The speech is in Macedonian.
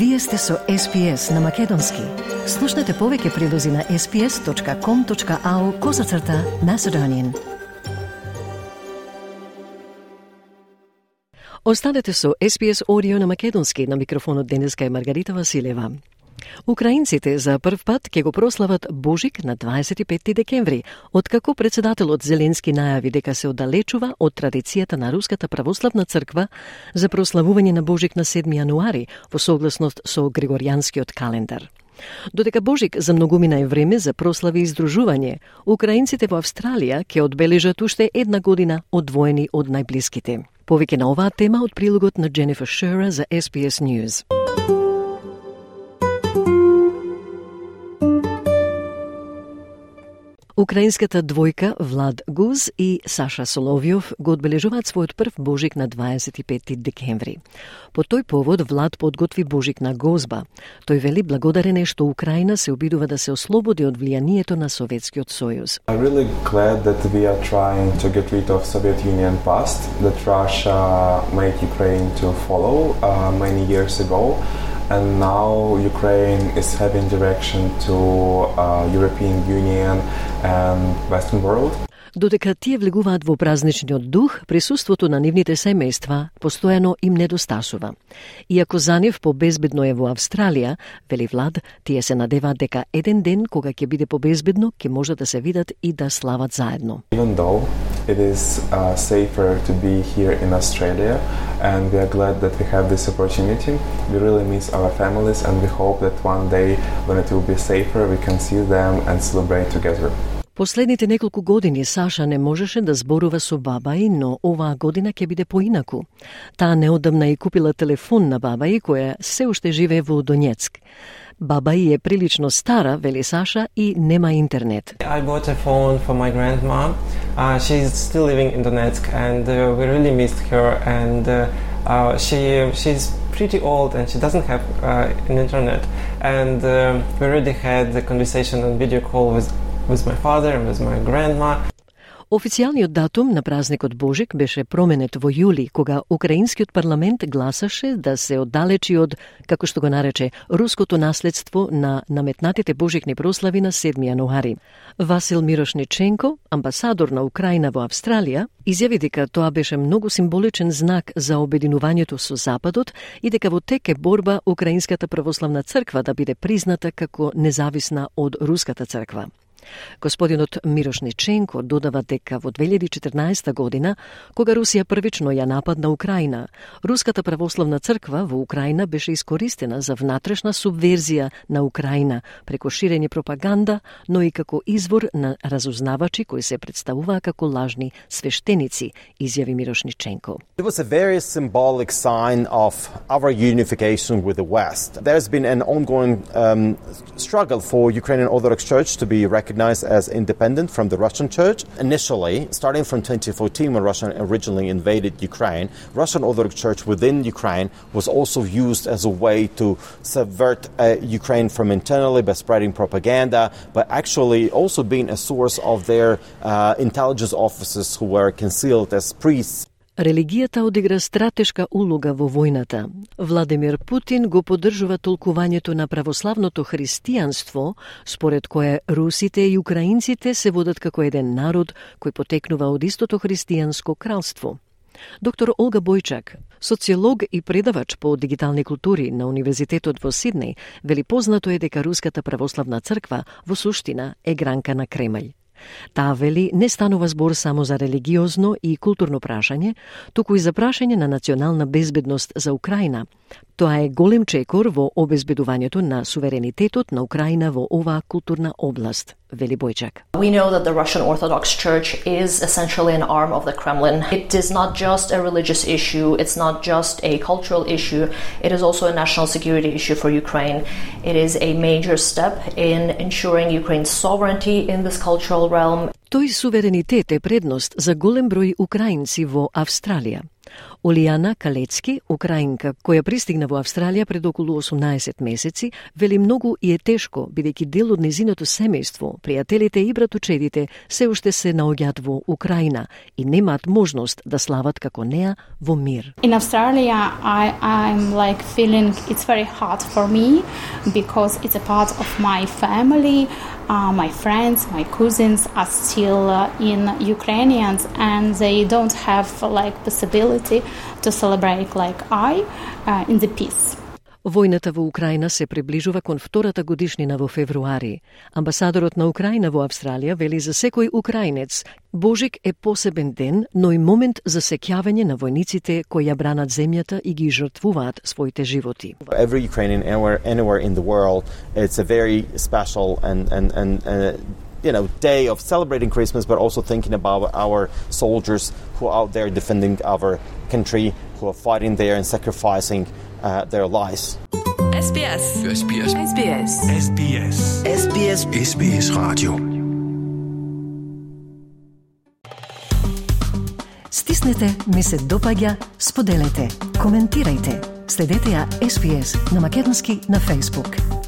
Вие сте со SPS на Македонски. Слушнете повеќе прилози на sps.com.au козацрта на Седонин. Останете со SPS Audio на Македонски на микрофонот денеска е Маргарита Василева. Украинците за прв пат ќе го прослават Божик на 25 декември, откако председателот Зеленски најави дека се оддалечува од традицијата на Руската православна црква за прославување на Божик на 7 јануари во согласност со Григоријанскиот календар. Додека Божик за многумина е време за прослави и издружување, украинците во Австралија ќе одбележат уште една година одвоени од најблиските. Повеќе на оваа тема од прилогот на Дженефер Шера за SBS News. Украинската двојка Влад Гуз и Саша Соловјов го одбележуваат својот прв Божик на 25 декември. По тој повод Влад подготви Божик на гозба. Тој вели благодарен е што Украина се обидува да се ослободи од влијанието на Советскиот сојуз. I'm really glad that we are trying to get rid of Soviet Union past that Russia made Ukraine to follow uh, many years ago and now Ukraine is having direction to uh, European Union and Western world. Додека тие влегуваат во празничниот дух, присуството на нивните семејства постојано им недостасува. Иако за нив побезбедно е во Австралија, вели Влад, тие се надеваат дека еден ден кога ќе биде побезбедно, ќе можат да се видат и да слават заедно. Even though it is uh, safer to be here in Australia, and we are glad that we have this opportunity. We really miss our families, and we hope that one day when it will be safer, we can see them and celebrate together. Последните неколку години Саша не можеше да зборува со баба и, но оваа година ќе биде поинаку. Таа неодамна и купила телефон на баба и која се уште живее во Донецк. Баба и е прилично стара, вели Саша, и нема интернет. I bought a phone for my grandma. Uh, she's still living in Donetsk, and uh, we really missed her. And uh, uh, she she's pretty old, and she doesn't have uh, an internet. And uh, we already had the conversation on video call with with my father and with my grandma. Официјалниот датум на празникот Божик беше променет во јули, кога Украинскиот парламент гласаше да се оддалечи од, како што го нарече, руското наследство на наметнатите божикни прослави на 7 јануари. Васил Мирошниченко, амбасадор на Украина во Австралија, изјави дека тоа беше многу символичен знак за обединувањето со Западот и дека во тек е борба Украинската православна црква да биде призната како независна од Руската црква. Господинот Мирошниченко додава дека во 2014 година, кога Русија првично ја нападна Украина, Руската православна црква во Украина беше искористена за внатрешна субверзија на Украина преку ширење пропаганда, но и како извор на разузнавачи кои се представуваа како лажни свештеници, изјави Мирошниченко. It was a very symbolic sign of our unification with the West. There's been an ongoing um, struggle for Ukrainian Orthodox Church to be recognized recognized as independent from the Russian Church. Initially, starting from 2014 when Russia originally invaded Ukraine, Russian Orthodox Church within Ukraine was also used as a way to subvert uh, Ukraine from internally by spreading propaganda, but actually also being a source of their uh, intelligence officers who were concealed as priests Религијата одигра стратешка улога во војната. Владимир Путин го поддржува толкувањето на православното христијанство, според кое русите и украинците се водат како еден народ кој потекнува од истото христијанско кралство. Доктор Олга Бојчак, социолог и предавач по дигитални култури на Универзитетот во Сиднеј, вели познато е дека Руската православна црква во суштина е гранка на Кремљ. Таа вели не станува збор само за религиозно и културно прашање, туку и за прашање на национална безбедност за Украина. Тоа е голем чекор во обезбедувањето на суверенитетот на Украина во оваа културна област, Vili Bojic. We know that the Russian Orthodox Church is essentially an arm of the Kremlin. It is not just a religious issue, it's not just a cultural issue, it is also a national security issue for Ukraine. It is a major step in ensuring Ukraine's sovereignty in this cultural realm. Тој суверенитет е предност за голем број украинци во Австралија. Олијана Калецки, украинка, која пристигна во Австралија пред околу 18 месеци, вели многу и е тешко, бидејќи дел од незиното семејство, пријателите и братучедите се уште се наоѓаат во Украина и немаат можност да слават како неа во мир. In Australia, I, I'm like feeling it's very hard for me because it's a part of my family. Uh, my friends, my cousins are still uh, in Ukrainians, and they don't have like possibility to celebrate like I uh, in the peace. Војната во Украина се приближува кон втората годишнина во февруари. Амбасадорот на Украина во Австралија вели за секој украинец Божик е посебен ден, но и момент за сеќавање на војниците кои ја бранат земјата и ги жртвуваат своите животи. Every Ukrainian anywhere, anywhere in the world, it's a very special and and and and you know day of celebrating Christmas, but also thinking about our soldiers who are out there defending our country, who are fighting there and sacrificing uh, their lives. SBS. SBS. SBS. SBS. SBS. SBS Radio. Стиснете, ми се допаѓа, споделете, коментирајте. Следете ја SPS на Македонски на Facebook.